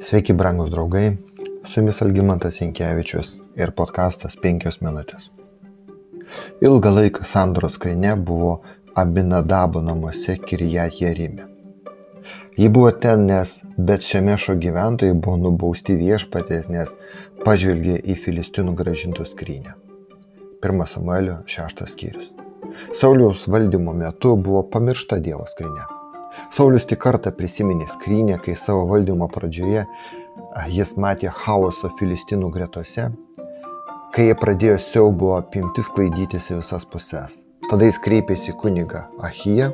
Sveiki, brangus draugai, su jumis Algymantas Jankievičius ir podkastas 5 minutės. Ilgą laiką sandoros skrinė buvo Abinadabo namuose Kirijat Jerime. Ji buvo ten, nes bet šiame šio gyventojai buvo nubausti viešpatės, nes pažvelgė į Filistinų gražintų skrynę. 1 Samuelio 6 skyrius. Sauliaus valdymo metu buvo pamiršta Dievo skrinė. Saulis tik kartą prisiminė skrynę, kai savo valdymo pradžioje jis matė chaoso filistinų gretose, kai jie pradėjo siaubo apimti sklaidytis į visas puses. Tada jis kreipėsi kunigą Ahiją,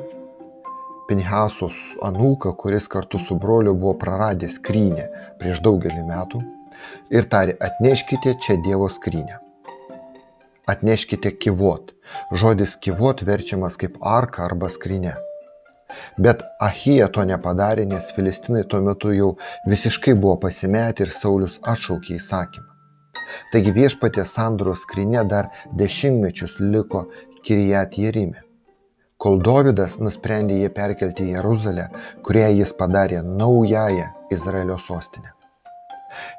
Pinhasos anūką, kuris kartu su broliu buvo praradęs skrynę prieš daugelį metų, ir tarė, atneškite čia Dievo skrynę. Atneškite kivot. Žodis kivot verčiamas kaip arka arba skrinė. Bet Ahija to nepadarė, nes filistinai tuo metu jau visiškai buvo pasimetę ir Saulis atšaukė įsakymą. Taigi viešpatė sandoros skrinė dar dešimtmečius liko Kirijat Jerime. Kol Dovydas nusprendė jį perkelti į Jeruzalę, kurią jis padarė naująją Izraelio sostinę.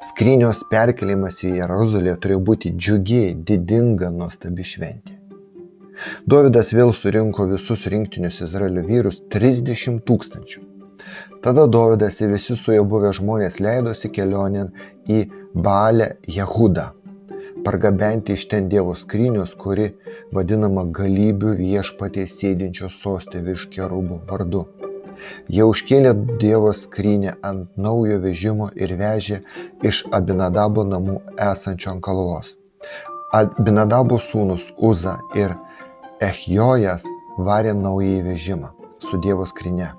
Skrynios perkelimas į Jeruzalę turėjo būti džiugiai, didinga, nuostabi šventė. Dovydas vėl surinko visus rinktinius Izraelio vyrus 30 tūkstančių. Tada Dovydas ir visi su juo buvę žmonės leidosi kelionėn į Balę Jehudą, pargabenti iš ten Dievo skrynios, kuri vadinama galybių viešpatės sėdinčios sostė virš kerubų vardu. Jie užkėlė Dievo skrynę ant naujo vežimo ir vežė iš Abinadabo namų esančio ant kalvos. Abinadabo sūnus Uza ir Ehjojas varė naująjį vežimą su Dievo skryne.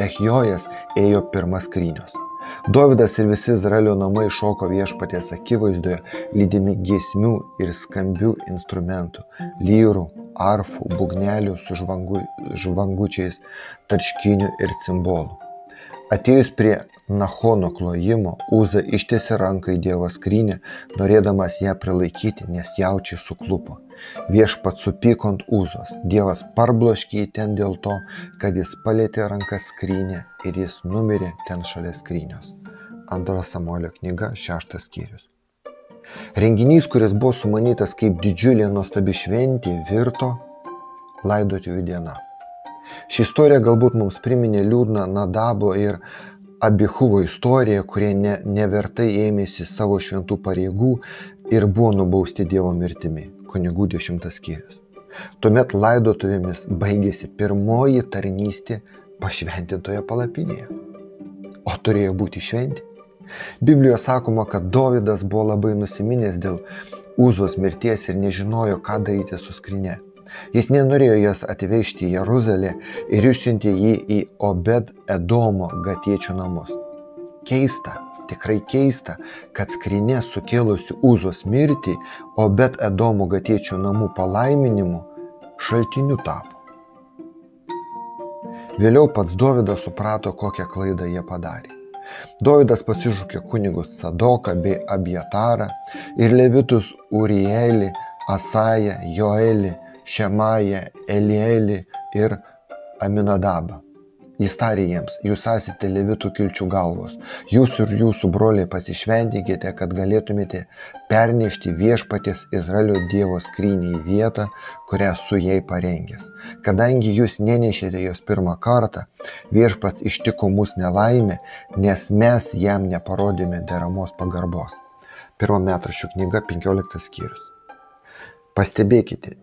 Ehjojas ėjo pirmas skrynios. Dovydas ir visi Izraelio namai šoko viešpaties akivaizdoje, lydimi giesmių ir skambių instrumentų - lyrų, arfų, bugnelių su žvangu, žvangučiais, tarškinių ir cimbolų. Atėjus prie Nahono klojimo, Uza ištiesi ranką į Dievo skrynę, norėdamas ją prilaikyti, nes jaučiai suklupo. Viešpat supyko ant Uzos. Dievas parbloškė jį ten dėl to, kad jis palėtė ranką skrynę ir jis numirė ten šalia skrynios. Antro Samuelio knyga, šeštas skyrius. Renginys, kuris buvo sumanytas kaip didžiulė nuostabi šventė, virto laidotuvių diena. Ši istorija galbūt mums priminė liūdną Nadabo ir Abihuvo istoriją, kurie ne, nevertai ėmėsi savo šventų pareigų ir buvo nubausti Dievo mirtimi. Kunigų dešimtas skyrius. Tuomet laidotuvėmis baigėsi pirmoji tarnystė pašventintoje palapinėje. O turėjo būti šventė. Biblijoje sakoma, kad Dovydas buvo labai nusiminęs dėl Uzos mirties ir nežinojo, ką daryti su skrinė. Jis nenorėjo jas atvežti į Jeruzalę ir išsiuntė jį į Obed Edomo gatiečių namus. Keista, tikrai keista, kad skrinė sukėlusi Uzos mirtį Obed Edomo gatiečių namų palaiminimu šaltiniu tapo. Vėliau pats Dovydas suprato, kokią klaidą jie padarė. Dovydas pasižūkė kunigus Sadoką bei Abjatarą ir levitus Urielį, Asają, Joelį, Šemają, Elielį ir Aminadabą. Jis tarė jiems, jūs esate levitų kilčių galvos, jūs ir jūsų broliai pasišventikite, kad galėtumėte pernešti viešpatės Izraelio Dievo skrynį į vietą, kurią su jai parengęs. Kadangi jūs nenešėte jos pirmą kartą, viešpats ištiko mus nelaimė, nes mes jam neparodėme deramos pagarbos. Pirmą metraščių knyga 15 skyrius. Pastebėkite,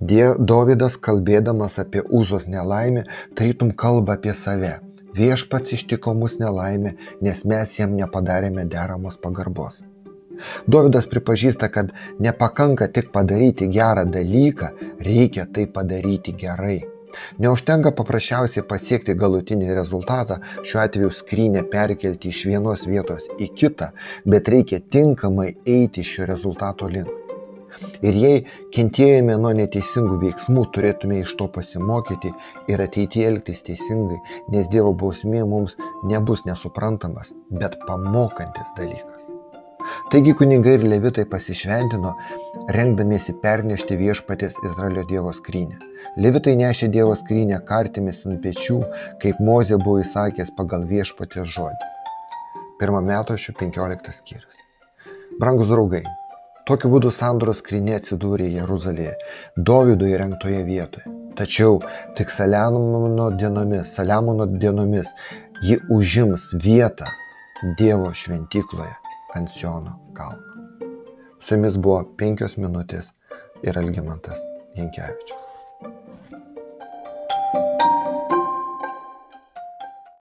Dovydas kalbėdamas apie Uzos nelaimę, tarytum kalba apie save. Viešpats ištiko mus nelaimė, nes mes jam nepadarėme deramos pagarbos. Dovydas pripažįsta, kad nepakanka tik padaryti gerą dalyką, reikia tai padaryti gerai. Neužtenka paprasčiausiai pasiekti galutinį rezultatą, šiuo atveju skrynę perkelti iš vienos vietos į kitą, bet reikia tinkamai eiti šio rezultato link. Ir jei kentėjome nuo neteisingų veiksmų, turėtume iš to pasimokyti ir ateityje elgtis teisingai, nes Dievo bausmė mums nebus nesuprantamas, bet pamokantis dalykas. Taigi kunigai ir levitai pasišventino, rengdamiesi pernešti viešpatės Izraelio Dievo skrynę. Levitai nešė Dievo skrynę kartimis ant pečių, kaip Mozė buvo įsakęs pagal viešpatės žodį. Pirmą metraščių 15 skyrius. Brangus draugai, tokiu būdu sandoros skrinė atsidūrė Jeruzalėje, Dovido įrengtoje vietoje. Tačiau tik Saliamono dienomis, Saliamono dienomis ji užims vietą Dievo šventykloje ant Siono kalno. Su jumis buvo penkios minutės ir Algimantas Jankievičius.